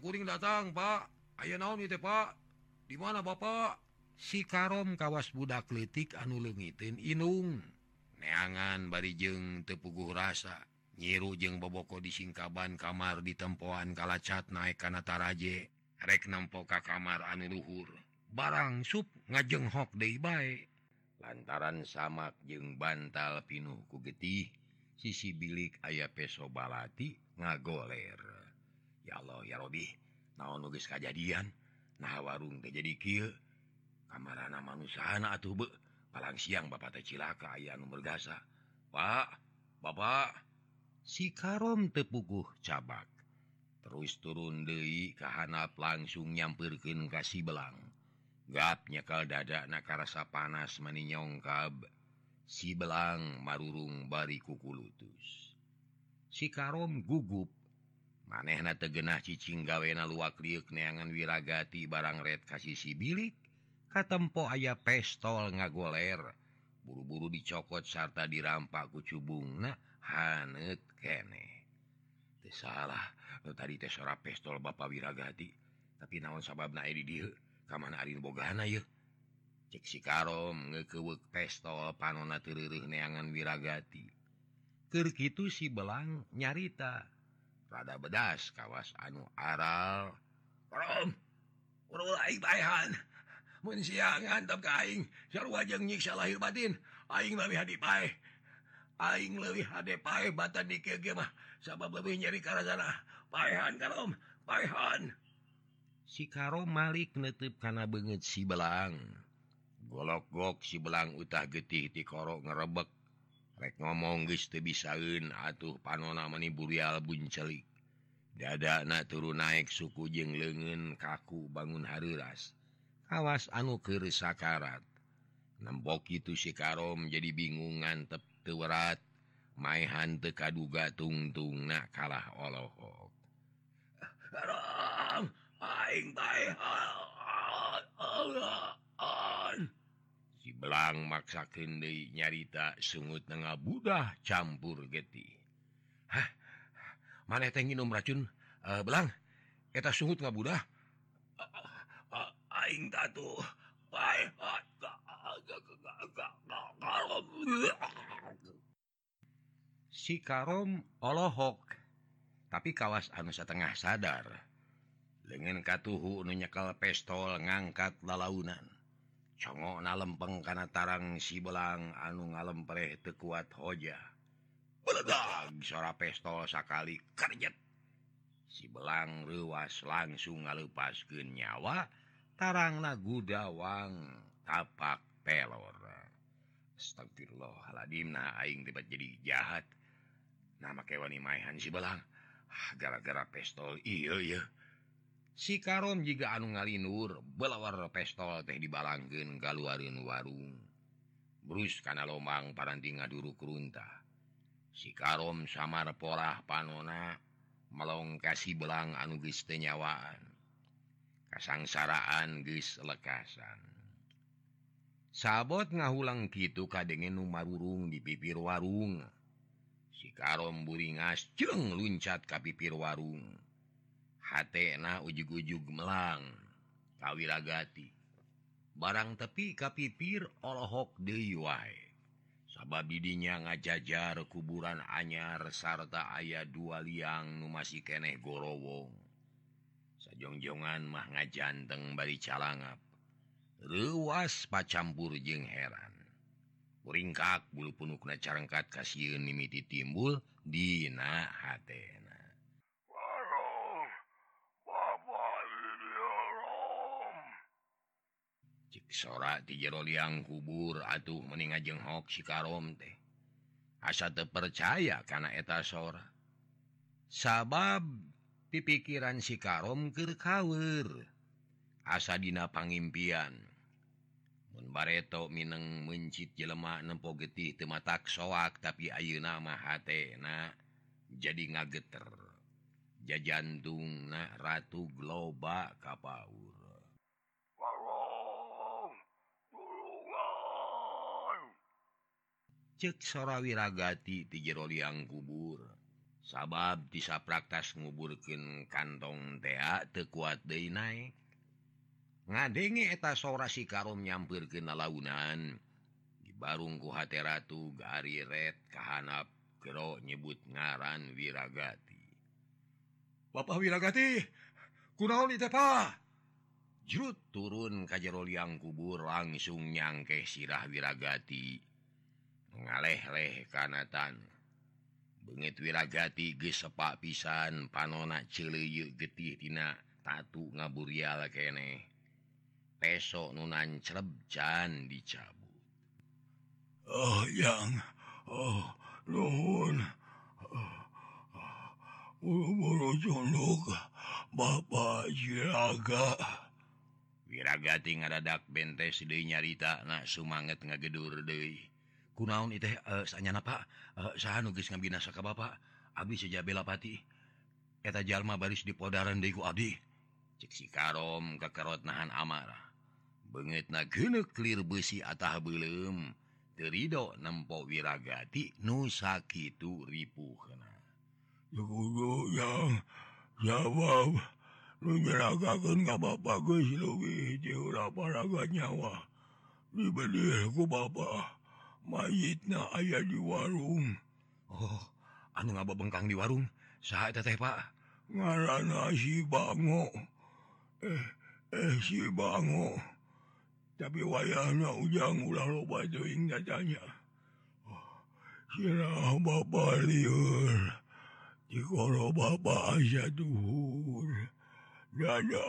kuring datang Pak. Ayo naon itu Pak? Dimana Bapak? Si karom kawas budak kritik anu lengitin Inung. Neangan barijeng tepuguh rasa. Nyiru jeng boboko di singkaban kamar di tempoan kalacat naik kanataraje rek nampoka kamar anu Luhur. Barang sup ngajeng hok de baik lantaran samak jeng bantal pinuh ku getih sisi bilik ayah peso balati ngagoler. ya Allah ya Rob naon nugis kejadian nah warung jadi kieu. Kamar manushana atuh be. Palang siang Bapak Tecilaka aya bergasa. Pak Bapak. Si Karom tepuguh cabak. Terus turun deui ka hanap langsung nyamperkeun ka si belang gap nyekal dada nakarsa panas meninyongkab si belang marurung bari kukulutus si Karom gugup manehna tegenah cicing gawena luak liuk neangan wiragati barang red kasih si bilik katempo aya pestol ngagoler. Buru-buru dicokot sarta dirampak kucubung na hanet kene. Salah. Tadi teh sora pestol Bapak wiragati. Tapi naon sabab na di kamana Bogana yuk cek si karom ngekewek pestol panona tiririh neangan Keur Kerkitu si belang nyarita. rada bedas kawas anu aral. Karom urang aing baehan. Mun siang ngantep ka aing. Sarua jeung nyiksa lahir batin. Aing leuwih hadi pae aing leuwih hade pae batan di kieu mah. Sabab leuwih nyeri karasana paehan Karom paehan. Si karo malik netep kana beungeut si belang. Golok-gok si belang utah getih ti korok ngerebek. Rek ngomong guys bisaun atuh ah, panona meni burial buncelik. Dada na turun naik suku jeng lengen kaku bangun hareuras. Kawas anu keur sakarat. Nembok itu si karom jadi bingung ngantep tewerat mayhan tekaduga tungtung na kalah olohok Aing Cilang maksa deui nyarita sungut nengah budah campur getih maneh teh nginum racun? Uh, belang eta sungut nggak Buddha aing tatu si Karom Olohok tapi kawas anu setengah sadar. Lengan katuhu menyekal pestol ngangkat lalaunan. congo na lempeng kana tarang sibelang anu ngalempreh tekuat hoja. Beledag sora pestol sakali kerjet sibelang ruas langsung ngalupas nyawa tarang gudawang tapak pelor. Astagfirullahaladzimna aing tiba jadi jahat. Nama kewani maihan sibelang. Ah, gara-gara pestol iya iya. si karom jika anu ngalinur belawar pestol teh dibalanggen galuarin warung. Brus kana lomang paranti ngaduru kerunta sikarom samar porah panona melong kasih belang anu gis tenyawaan kasangsaraan gis lekasan. Sabot ngahulang kitu kadengen numarurung di pipir warung. Si karom buringas jeng luncat ka pipir warung. hatna ujug-ujug melang. Kawiragati barang tepi kapipir deui wae sabab didinya ngajajar kuburan anyar sarta aya dua liang masih keneh gorowong sajongjongan mah ngajanteng bari calangap. Ruas pacampur jeng heran. Ringkak bulu punukna carangkat kasihun mimiti timbul Dina hate. sora di jero liang kubur atuh meninga si karom teh. Asa terpercaya karena eta sora? Sabab pipikiran si karom keur kaweur. Asa dina pangimpian. Mun bareto Mineng mencit jelema nempo getih tematak soak tapi Ayu nama hatena jadi ngageter. Jajantungna Ratu globa kapaur. cek sorawiragati tijero liang kubur. Sabab bisa praktas nguburkan kantong tea tekuat De naik ngadenge eta sora si karom nyampir ke launan di barungku Hateratu gari red kehanap kero nyebut ngaran wirragati Bapak wirragati kunaon pa Jrut turun kajjero liang kubur langsung nyangke sirah wirragati ngaleh-leh kanatan. Bangit wilagati gesepak pisan panonak cele getihtina tatu ngaburial kene. Pesok nunan celebcan dicabut. Oh yang oh nuhun. Oh, Buru-buru junduk Bapak Jiraga. Wiragati ngadadak bentes deui nyarita nak sumanget ngagedur deui kunaon itenya eh, Pak? Eh, Sah nugis ngabinasaka Bapak? Habis saja belapati eta Jalma baris dipodaran ku Abdi ceksi karom kekerot nahan amarah. Banget na clear besi atah belum terido nempok wirragati nusa itu ripuh yang jawab nggak nyawa. Dibedku Bapak. mayit na aya di warung Oh anu nga bengkang di warung saya teh Pak ngaran si bango eh, eh si bango tapi wayahnya ujang ulah loba doing datanya. oh, sirah bapak liur dikoro bapak aja duhur dada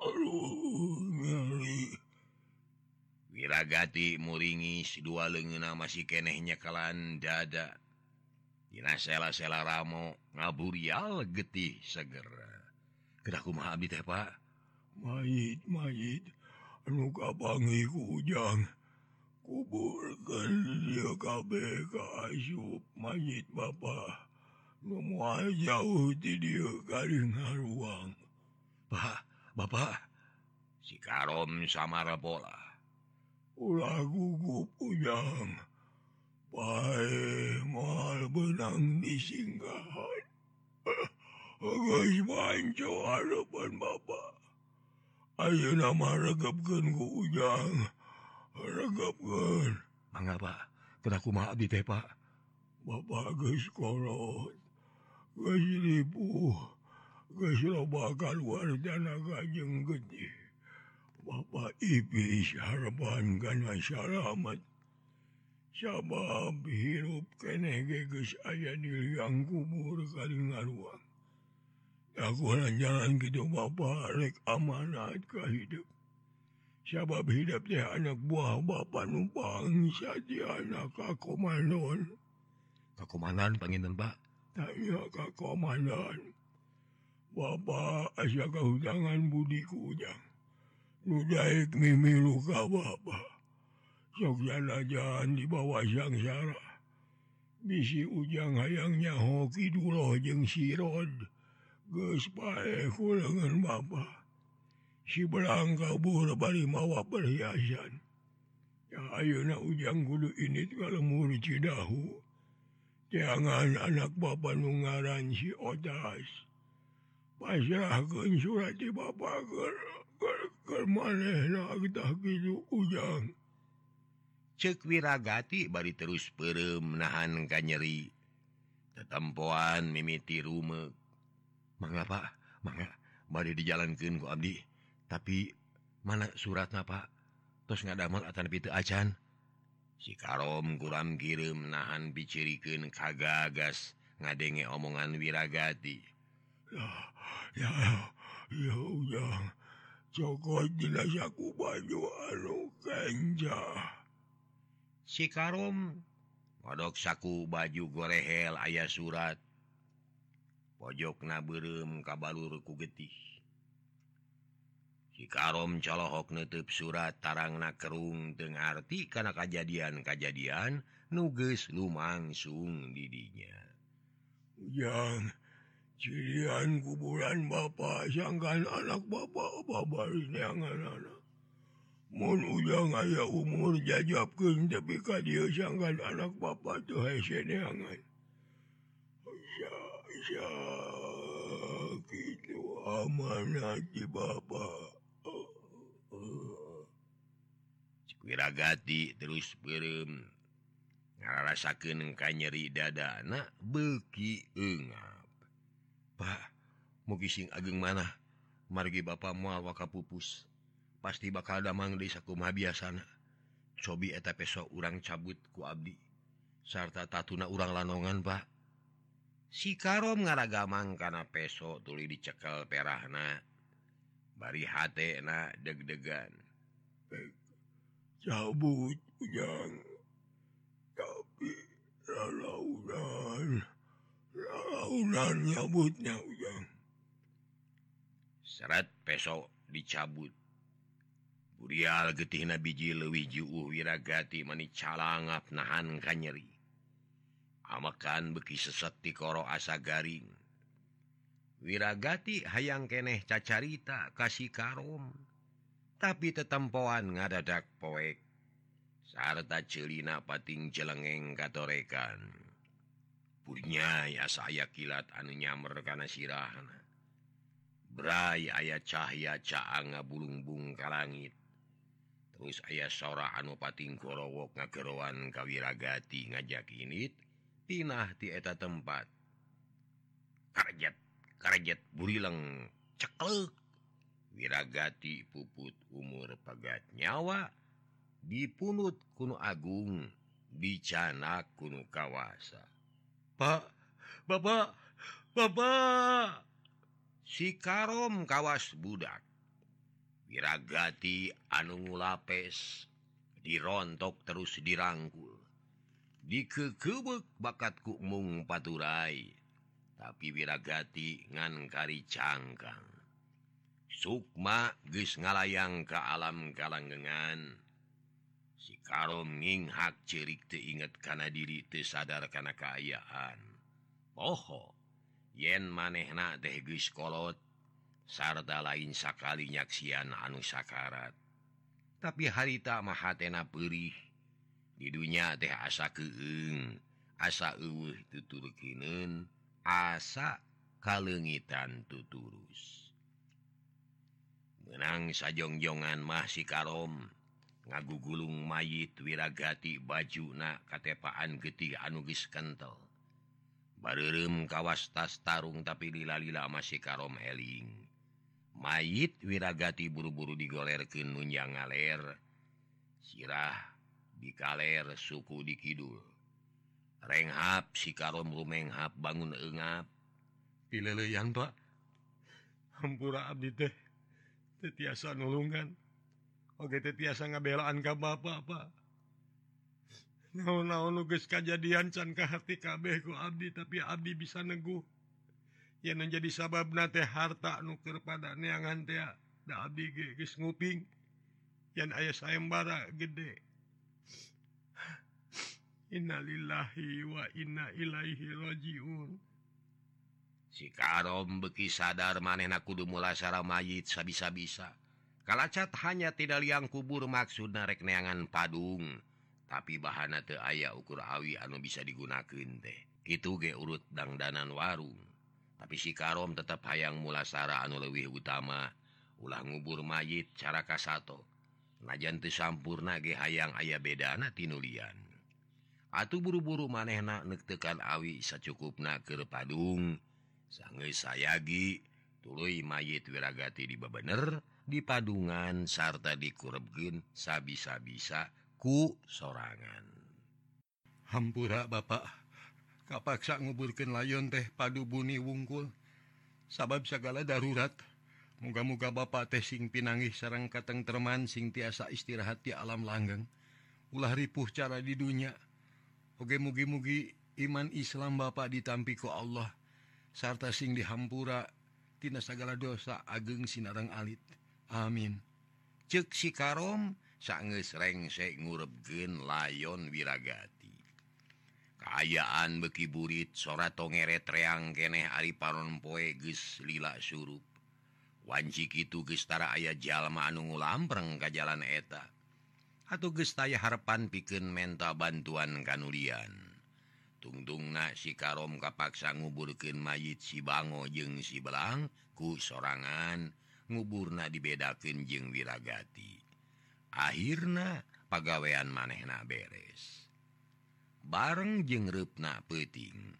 aduh ngeri Wiragati muringis dua lengen masih kenehnya kalan dada. Dina sela-sela ramo ngaburial getih segera Kedaku abdi teh Pak? Mayit mayit. Anu bangi kujang kuburkan dia kabeh ka asyub mayit bapak nu moal jauh di dia karing haruang. Pak bapak. Si karom sama pola ulah gugup ujang baik moal benang disinggahan geus manco harapan bapak ayeuna mah regepkeun ku ujang regepkeun mangga pak. Kuda kumaha abdi teh pak. Bapak geus kolot geus lipuh geus loba kaluar dana gajeng gede Bapak Iblis harapan kana salamat sabab hirup kene geus aya di liang kubur kali ngaruang. Aku jalan gitu Bapak rek amanat ke hidup. Sabab hidup teh anak buah Bapak numpang saja anak kakomanon kakomanan panginan Pak? Tanya kakomanan Bapak asal kehutangan budi kujang Ludaik mimilu ka Bapak. Soksana jalan di bawah sangsara. Bisi ujang hayangnya hoki dulu jeung sirod. Geus pae kulengan Bapak. Si belang kabur bari mawa perhiasan. Ya ayeuna ujang kudu ini kalau muri Cidahu. Jangan anak bapak nu ngaran si Otas. Pasrahkan surat di bapak geura. ujang cekwiragati bari terus perem menahan kanyeri tetempoan mimiti rume mengapa maka bari dijalankan ku Abdi tapi mana surat pak terus ngadamel atan pitu acan si karom kuram kirim nahan bicirikan kagagas ngadenge omongan wiragati ya ya ya ujang Jogoku baju si Karum modok saku baju gorehel ayah surat. Pojok kabalur kabalurku getih. Si Karom colohok nutup surat tarang nakerung Tengarti karena kejadian-kajadian nuges lumangsung didinya. Yang cirian kuburan Bapak sangkan anak Bapak Mun ujang aya umur jajab tapi dia sangkan anak Bapak tuh kitu gitu amanati Bapak. Piragati terus pirim ngarasakeun dada dadana beki eunga Pak, mugising ageng mana? Margi Bapak mual waka pupus. Pasti bakal damang desaku mabiasana sobi eta peso urang cabut ku Abdi. Sarta tatuna urang lanongan Pak. Si Karom ngaragamang karena peso tuli dicekel perahna. Bari hate na deg-degan. Cabut ujang. Tapi lalaunan nyabutnya seret peso dicabut. Burial getihna biji Luwiji wiragati mani calangap nahan kanyeri. amakan beki seset di koro asa garing. Wiragati hayang keneh cacarita kasih karom. Tapi tetempoan ngadadak poek. Sarta celina pating jelengeng katorekan. purnya ya saya kilat anu nyamer karena sirahana Brai aya cahya caanga bulungbung ka langit. Terus ayah sora anupatingkorowok ngakerowan kawiragati ngajak init pinah tieta tempat. Karjet karjet burileng cekel wiragati puput umur pagat nyawa dipunut kuno Agung bicanak kuno kawasa. Pak Bapak. Bapak. Si Karom kawas budak. Wiragati anu lapes dirontok terus dirangkul. Dikekebek bakatku mung paturai. Tapi wirragati ngankari cangkang. Sukma ges ngalayang ke alam kalanggengan. kalau nginghak cirik diinget karena diri itu sadar karena keayaan Poho yen manehna dehgiskolot sarta lain sakali nyaksian anu sakarat. Tapi harita mahatena perih didunya teh asa keeng asa uh tuturkinen asa kalengitan tuturus menang sajongjongan masih karom. ngagugulung mayit wiragati baju na katepaan getih anugis kental barem kawas tas tarung tapi lila-lila masih karom eling. Mayit wiragati buru-buru digoler ke nunjang ngaler sirah dikaler suku di Kidul. Renghap si karom rumenghap bangun engap. Pilele yang Pak. Hampura abdi teh tetiasa nulungan Oke tetiasa ngabelaan ka bapak nugas kejadian can ke hati kabehku Abdi tapi Abdi bisa neguh. Yang menjadi sabab nate harta nuker pada neangan nguping. Yang ayah sayembara gede. Innalillahi wa inna ilaihi rajiun. Si karom beki sadar manehna kudu mulasara mayit sabisa-bisa Kalacat hanya tidak liang kubur maksud narek neangan padung. Tapi bahana te aya ukur awi anu bisa digunakan teh. Itu ge urut dangdanan warung. Tapi si karom tetap hayang mulasara anu lewih utama. Ulah ngubur mayit cara kasato. Najan teu sampurna ge hayang aya bedana tinulian. Atuh buru-buru manehna neuk awi sacukupna keur padung. Sangeus sayagi tuluy mayit wiragati di bebener di Padungan sarta dikuregen sabisa-bisa ku sorangan. Hampura Bapak. Kapaksa nguburkan layon teh padu buni wungkul. Sabab segala darurat. Muga-muga Bapak teh sing pinangih sarang katengterman sing tiasa istirahat di alam langgeng. Ulah ripuh cara di dunia Oke mugi-mugi iman Islam Bapak ditampiku Allah. Sarta sing dihampura Tina segala dosa ageng Sinarang Alit. amin. Cek sikarom sangrengse ngurepgen layon wiragati. Keayaan beki burit sora tongere treang geneh Ari Paron poe ges lila surup. Wanci itu gestara ayah jalma anungu lampreng ke jalan eta. Atau gestaya harepan piken menta bantuan kanulian. Tungtung na sikarom kapaksa nguburken mayit si bango jeung si belang ku sorangan. dan nguburna dibedakan jeung wirragati akhirnya pagawean manehna beres. Bareng jengrupna peting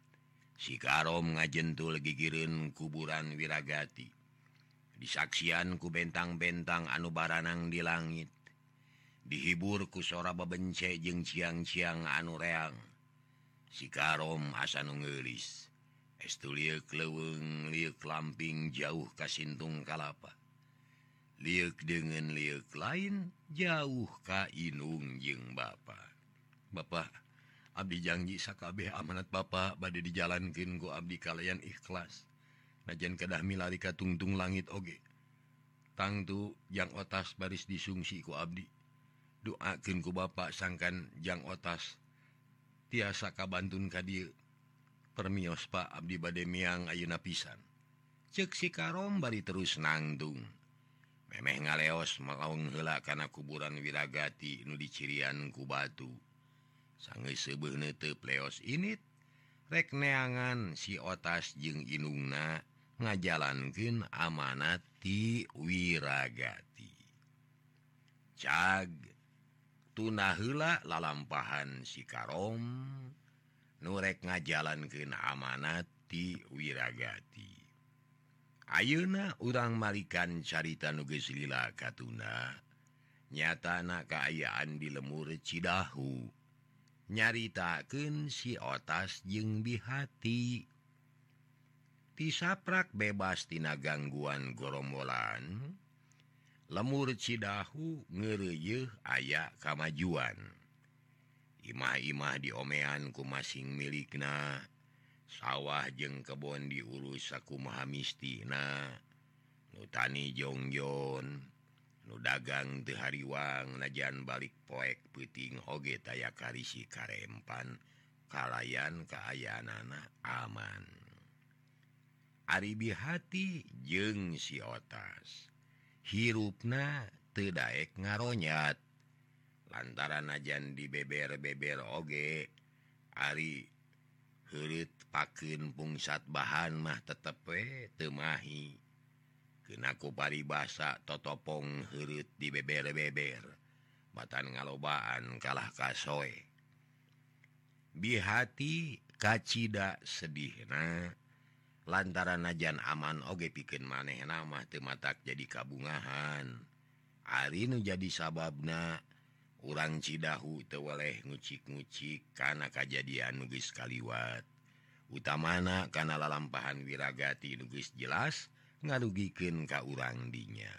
sikarom ngajentul gigirin kuburan wirragati disaksian ku bentang-bentang anu baranang di langit. Dihibur ku sora bebence jeung ciang-ciang anu reang. Asa asanungelis es liuk leweng liuk lamping jauh kasintung kalapa. liuk dengan liuk lain jauh ka inung jeung Bapak Bapak Abdi janji Sakabeh amanat Bapak badai dijalankan ku Abdi kalian ikhlas. Najan kedah milari ka tungtung langit oge. Tangtu yang otas baris disungsi ku Abdi. Doakin ku Bapak sangkan yang otas. Tiasa kabantun kadir permios Pak Abdi bade miang Ayuna pisan. Cek si Karom bari terus nangdung memeh ngaleos melaung hela karena kuburan wiragati nu dicirian ku batu. Sange sebelumnete pleos ini rekneangan si otas jeung inungna ngajalankeun amanat ti wiragati. Cag tuna hela lalampahan si Karom nurek ngajalankeun amanat ti wirragati Ayeuna urang malikan carita nuges lila Katuna. Nyata anak keayaan di lemur Cidahu. Nyaritaken si otas jeung dihati tisaprak bebastina gangguan gorombolan lemur Cidahu ngereyeh aya kamajuan. Imah-imah diomean ku masing milikna. sawah jeng kebon diurus aku mahamistina nutani Jongjon nu dagang The Hariwang najan balik poek puting hoge taya karisi Karempan kalayan keayaan anak aman. Aribi hati jeng si otas. Hirupna tedaek ngaronyat. Lantaran najan di beber-beber oge Ari herit pakin pungsat bahan mah tetepe temahi kenaku pari basa totopong herit di beber-beber batan ngalobaan kalah kasoe. Bihati kacida sedih nah lantaran najan aman oge pikin maneh nama tematak jadi kabungahan. Arinu jadi sababna urang Cidahu tewaleh ngucik-ngucik karena kejadian nugis kaliwat. Utamana karena lalampahan wirragati nugis jelas ngarugiken ka urang dinya.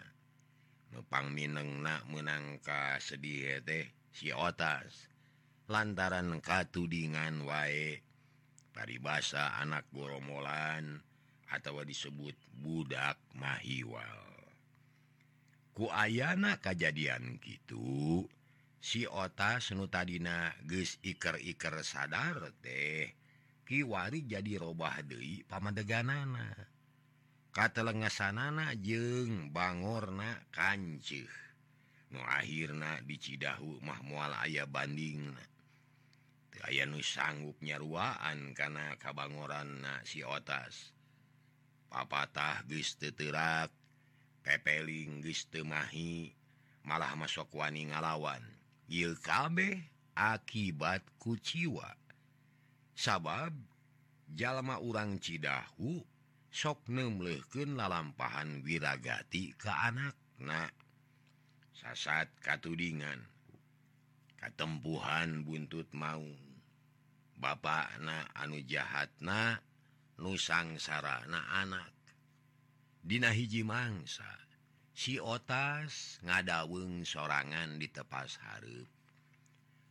Nupang Minengnak menangka sedih teh si otas. Lantaran katudingan wae paribasa anak goromolan atau disebut budak mahiwal. Ku ayana kejadian gitu si ota senu tadina geus iker-iker sadar teh kiwari jadi robah deui pamadeganana. Kata jeung jeng Bangorna kancih. Nuhirna dicidahu Cidahu ayah banding aya nu sanggupnya ruaan karena kabangoran na si otas. Papatah gesteterak pepeling gestemahi malah masuk wani ngalawan. kabeh akibat kuciwa. Sabab jalma urang Cidahu sok soknemleken lalampahan wiragati ke anakna. Sasat katudingan katempuhan buntut mau Bapak na anu jahat na nusang sarana anak. Dina hiji mangsa. si otas ngadaweng sorangan di tepas Harp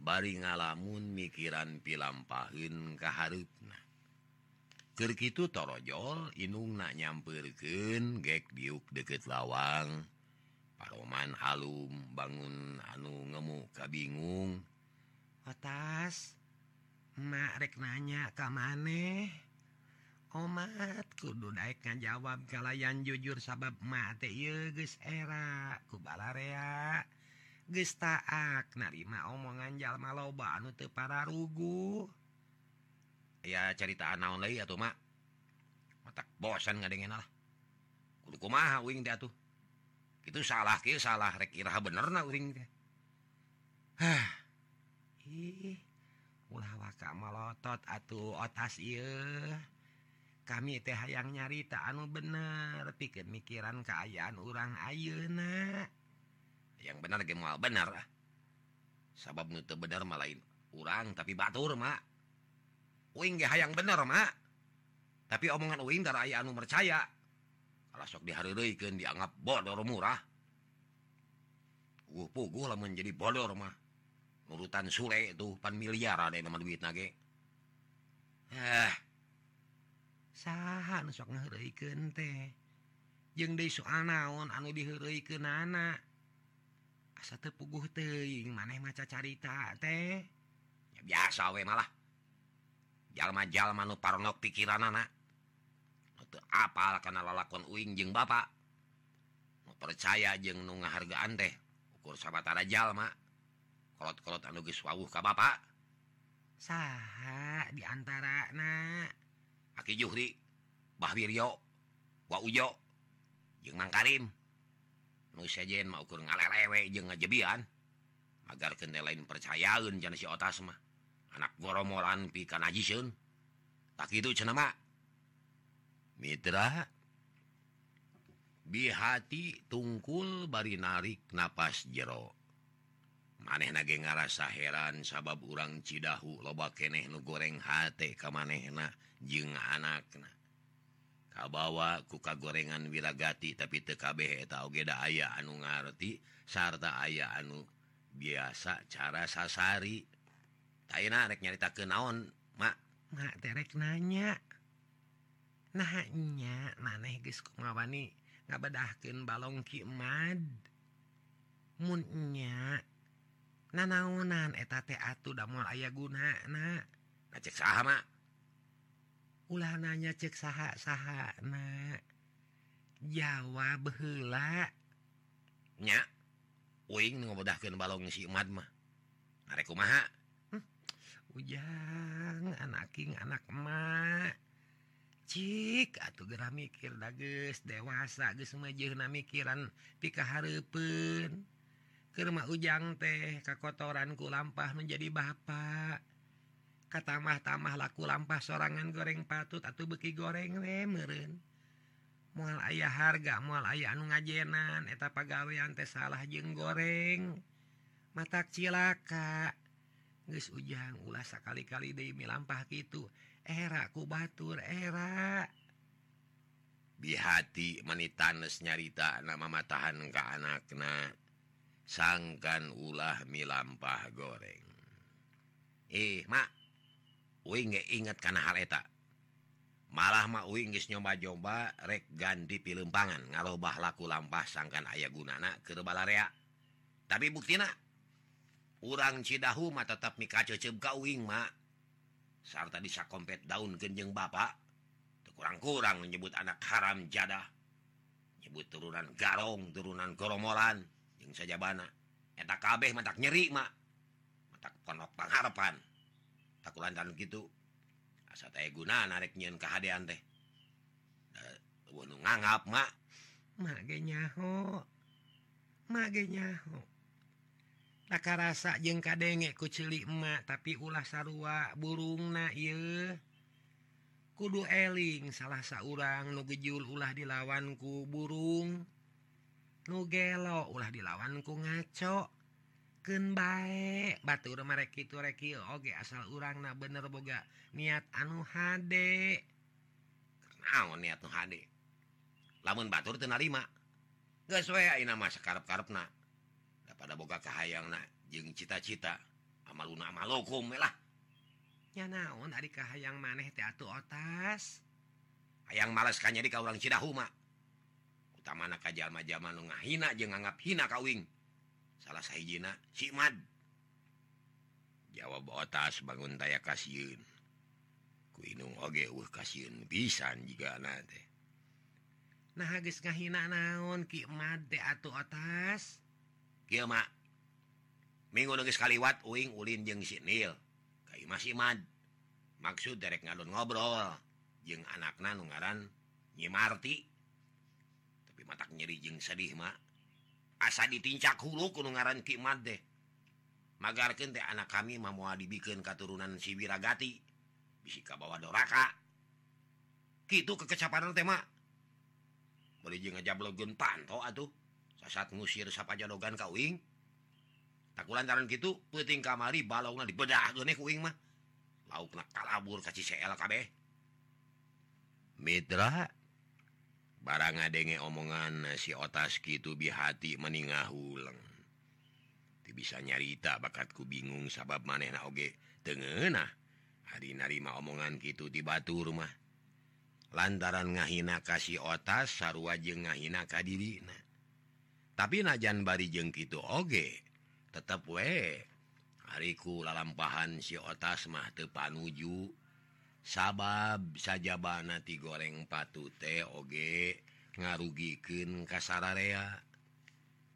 bari ngalamun mikiran pilampahun keharna Kerkitu torojol inung nak nyamperken gek diuk deket lawang. Paroman Halum bangun anu ngemu kabingung atas Mak rek nanya ka maneh? omat kudu naikkan jawab kalayan jujur sabab mate guys era. Kubalaria gestaak narima omongan jalma loba anu te para rugu. Ya cerita naon lagi atau mak matak bosan nggak dengan lah. Kudu kumaha uing dia tuh itu salah kia salah rek iraha bener na uing teh. Hah. Ih ulah waka melotot atuh otas iya kami teh hayang nyarita anu bener pikir mikiran keayaan orang ayeuna. Yang bener ge moal bener ah. sabab nu teu bener mah lain urang tapi batur mak. Uing ge hayang bener mak. Tapi omongan uing dari aya anu percaya kalau sok dihareureuykeun dianggap bodor murah. Uh puguh lamun jadi bodor mah. Urutan sule itu pan miliaran ada nama duit nage. sokken teh. Jeung di soal naon anu diheureuykeunana. Asa teu puguh teuing maneh maca carita teh. Ya, biasa we malah. Jalma-jalma nu parnok pikiranana. Teu apal kana lalakon uing jeung bapak Nu percaya jeung nu ngahargaan teh ukur sabatara jalma. Kolot-kolot anu geus wawuh ka bapak saha diantara na aki juhri. Bahwiryo jeung Mang Karim sejen maukur ngalewe ngajebian agar kende lain percayaun jana si otas mah. Anak goromoran pikan ajiun tak itu cenama Mitra bihati tungkul bari narik napas jero. Maneh nage ngarasa heran sabab urang Cidahu loba keneh nu goreng hate ka manehna jeung anakna. kabawa kuka gorengan wilagati tapi TKB taugeda aya anu ngarti sarta aya anu biasa cara sasari. Taina rek nyarita ke naon mak mak terek nanya. Nahnya maneh geus kumawani ngabedahkeun balong ki mad. Mun nya nanaonan eta teh atuh damel aya gunana. Na saha mak ulah nanya cek saha saha na Jawa behelanya uing ngobodahkan balong si umat mah. Nareku maha hmm. ujang anaking anak emak cik atuh gerah mikir dages dewasa geus mejeuhna mikiran pika hareupeun. Keur ujang teh kakotoran ku lampah menjadi bapak katamah-tamah laku lampah sorangan goreng patut atau beki goreng we meureun. Mual ayah harga mual ayah anu ngajenan eta pagawean teh salah jeng goreng. Mata cilaka geus ujang ulah sakali-kali deui milampah kitu. Era ku batur era. Di hati manitanes nyarita nama matahan ka anakna sangkan ulah milampah goreng. Eh mak. Uing inget karena haleta malah mau Inggris nyoba-jomba rek ganti pilempangan ngalobah laku lampah sangkan ayah gunana ke balarea. Tapi buktina urang Cidahu mah tetap mikacecep ka uing mak sarta bisa kompet daun genjeng bapak kurang-kurang menyebut anak haram jadah. Nyebut turunan garong turunan goromolan yang saja bana eta kabeh matak nyeri mak matak ponok pengharapan tak dan gitu. Asa teh guna narek nyian kehaan teh. Eh, nganggap mak ge nyaho. Mage nyaho. Tak rasa jeng kadenge ku cilik emak tapi ulah sarua burung na kudu eling salah saurang nu gejul ulah dilawanku burung. Nu gelo ulah dilawanku ngaco. ken baik batur merek itu rekil oge asal urang na bener boga niat anu hade. Naon niat nu hade? Lamun batur teu narima. Geus we ayeuna mah sakarep-karepna. Da pada boga kahayangna jeung cita-cita. Amaluna amalokum we lah. Nya naon ari kahayang maneh teh atuh otas. Hayang males ka jadi ka urang Cidahu mah. Utamana ka jalma-jalma nu ngahina jeung nganggap hina ka uing. salah hijjina Simad jawab atas bangun daya kasihun kuung oge uh kasihun pisan juga nanti nah habis ngahina naon kimad teh atuh atas kieu minggu geus kaliwat uing ulin jeung si Nil ka imah maksud derek ngalun ngobrol jeung anakna nu ngaran Nyimarti tapi matak nyeri jeung sedih mak asa ditincak hulu kuno ngaran Kimat deh. Magarkan teh anak kami mau dibikin keturunan Siwiragati bisika bawa doraka. Gitu kekecapan tema boleh aja blogen panto atuh. Sasat ngusir sapa jadogan kauing tak lantaran gitu peting kamari balongna dibedah gene kuing mah. Lauk nak kalabur kasih CL kabeh Mitra. barang ngadenge omongan si otas gitu bihati meningah hulang bisa nyarita bakatku bingung sabab maneh nage tengenah hari narima omongan gitu di batu rumah lantaran ngahina kasih otas sarwa jeng ngahina kadirina tapi najan bari jeng gitu oge tetap we. Hariku lalampahan si otas mah tepanuju sabab saja banati goreng patu oge ngarugiken kasararea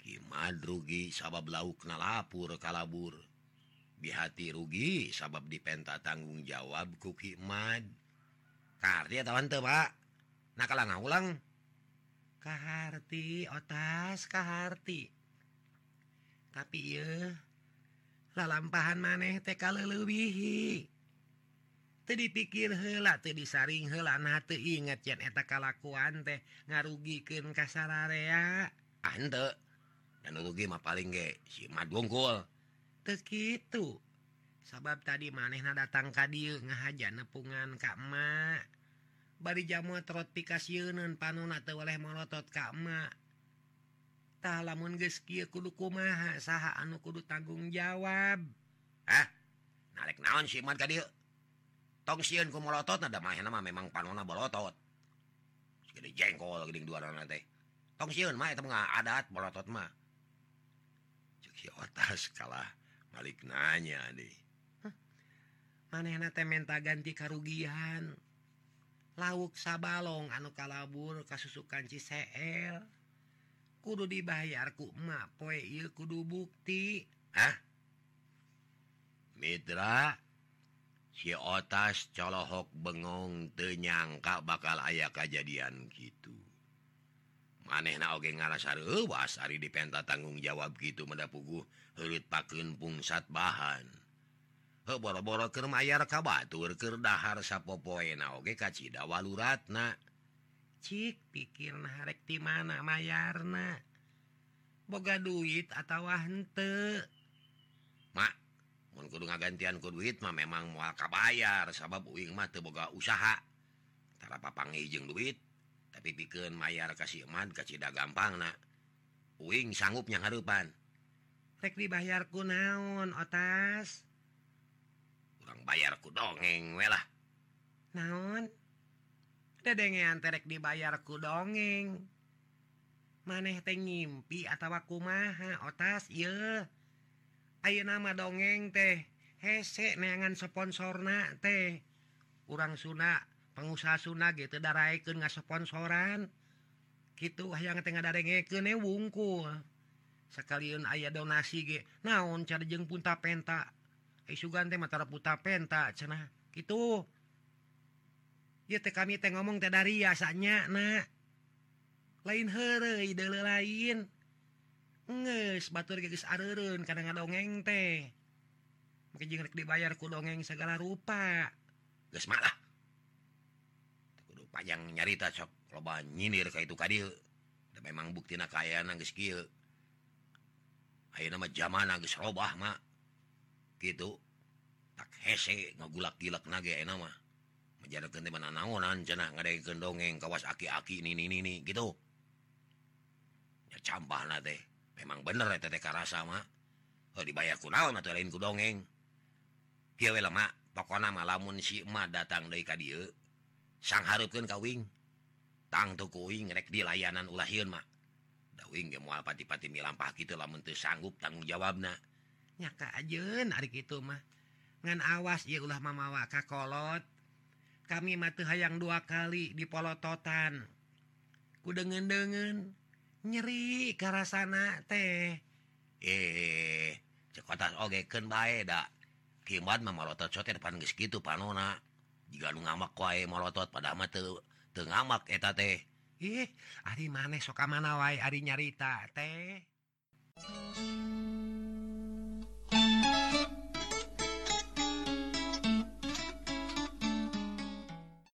Kimad rugi sabab lauk nalapur kalabur. Bihati rugi sabab dipenta tanggung jawab kukimad karya tawan tebak nah nga ulang kahati otas kahati tapi ya lalampahan maneh teka lelubihi dipikir hela disaring hela inget kalakuan teh ngarugikan kasararea ante ah, danrugi mah paling ge si madunggul tekitu sabab tadi manehna datang ka dieu ngahaja nepungan ka emak. Bari jamu trot pikasieun panuna teu oleh molotot ka emak. Tah lamun geus kieu kudu kumaha saha anu kudu tanggung jawab. Ah narek naon si mad ka dieu? tong siun ku melotot ada mah nama memang panona bolotot. Gede jengkol gede dua orang teh tong siun mah itu nggak adat bolotot mah. Cuci otas kalah balik nanya deh manehna teh minta ganti karugian. Lauk sabalong anu kalabur kasusukan CL kudu dibayar ku emak poe ieu kudu bukti. Ah Mitra? sitas colohok bengong tenyangka bakal aya kejadian gitu. Maneh nage ngarasar euh, was Ari dipenta tanggung jawab gitu mendapugu hurit pakun pungsat bahan. Boro-boro ke mayar kabatur sappopoe sapopoe nage kacita waluratna. Cik pikir narek di mana mayarna? Boga duit atau hante gantian ku duit mah memang muaka bayar sabab uing mate teboga usahatara papangijeng duit tapi pikeun mayar kasih iman kecita gampang nah Uing sanggupnya hapan rek dibayarku naon atas kurang bayarku dongeng welah naon? Dedengean terek dibayarku dongeng. Maneh teh ngimpi atawa kumaha otas? Ye Ayo nama dongeng teh hesek neangan sponsorna teh. Urang Sunda pengusaha Sunda gitu daraken nggak sponsoran. Gitu yang tengah darengekene wungkul. Sekalian ayah donasi ge naon cara jeng punta penta. Isugan teh mata puta penta cenah. Gitu ya teh kami teh ngomong teh dari asanya nah lain here ide lain. nges batur gigis areun kadang dongeng teh. Mungkin jeung dibayar ku dongeng segala rupa. Geus malah. Kudu panjang nyarita sok loba nyindir ka itu ka dieu da memang buktina kaayaan geus kieu. Ayeuna mah zaman geus robah mak gitu tak hese ngagulak-gilak nage ayeuna mah. Menjadi di mana naonan cenah ngadaikeun dongeng kawas aki-aki ini ini ini gitu. Ya campah teh. memang bener sama dibayar kunaon atau lainku dongeng. Lemak pokona mah lamun emak datang dari ka dia sang harapkan kawing tang tukuing rek di layanan Da mak ge moal pati-pati milampah gitu lamun teu sanggup tanggung jawabna. Nya nyaka ajeun ari kitu mah ngan awas ieu ulah mamawa ka kolot. Kami mati hayang dua kali di polototan. Ku dengen-dengen. nyeri karena teh. Eh cekotas ogeken baik mah kimat memolotot sotir geus gitu panona jika lu ngamak wae molotot pada mah teu teu ngamak eta teh. Ih ari maneh sok mana wae ari nyarita teh.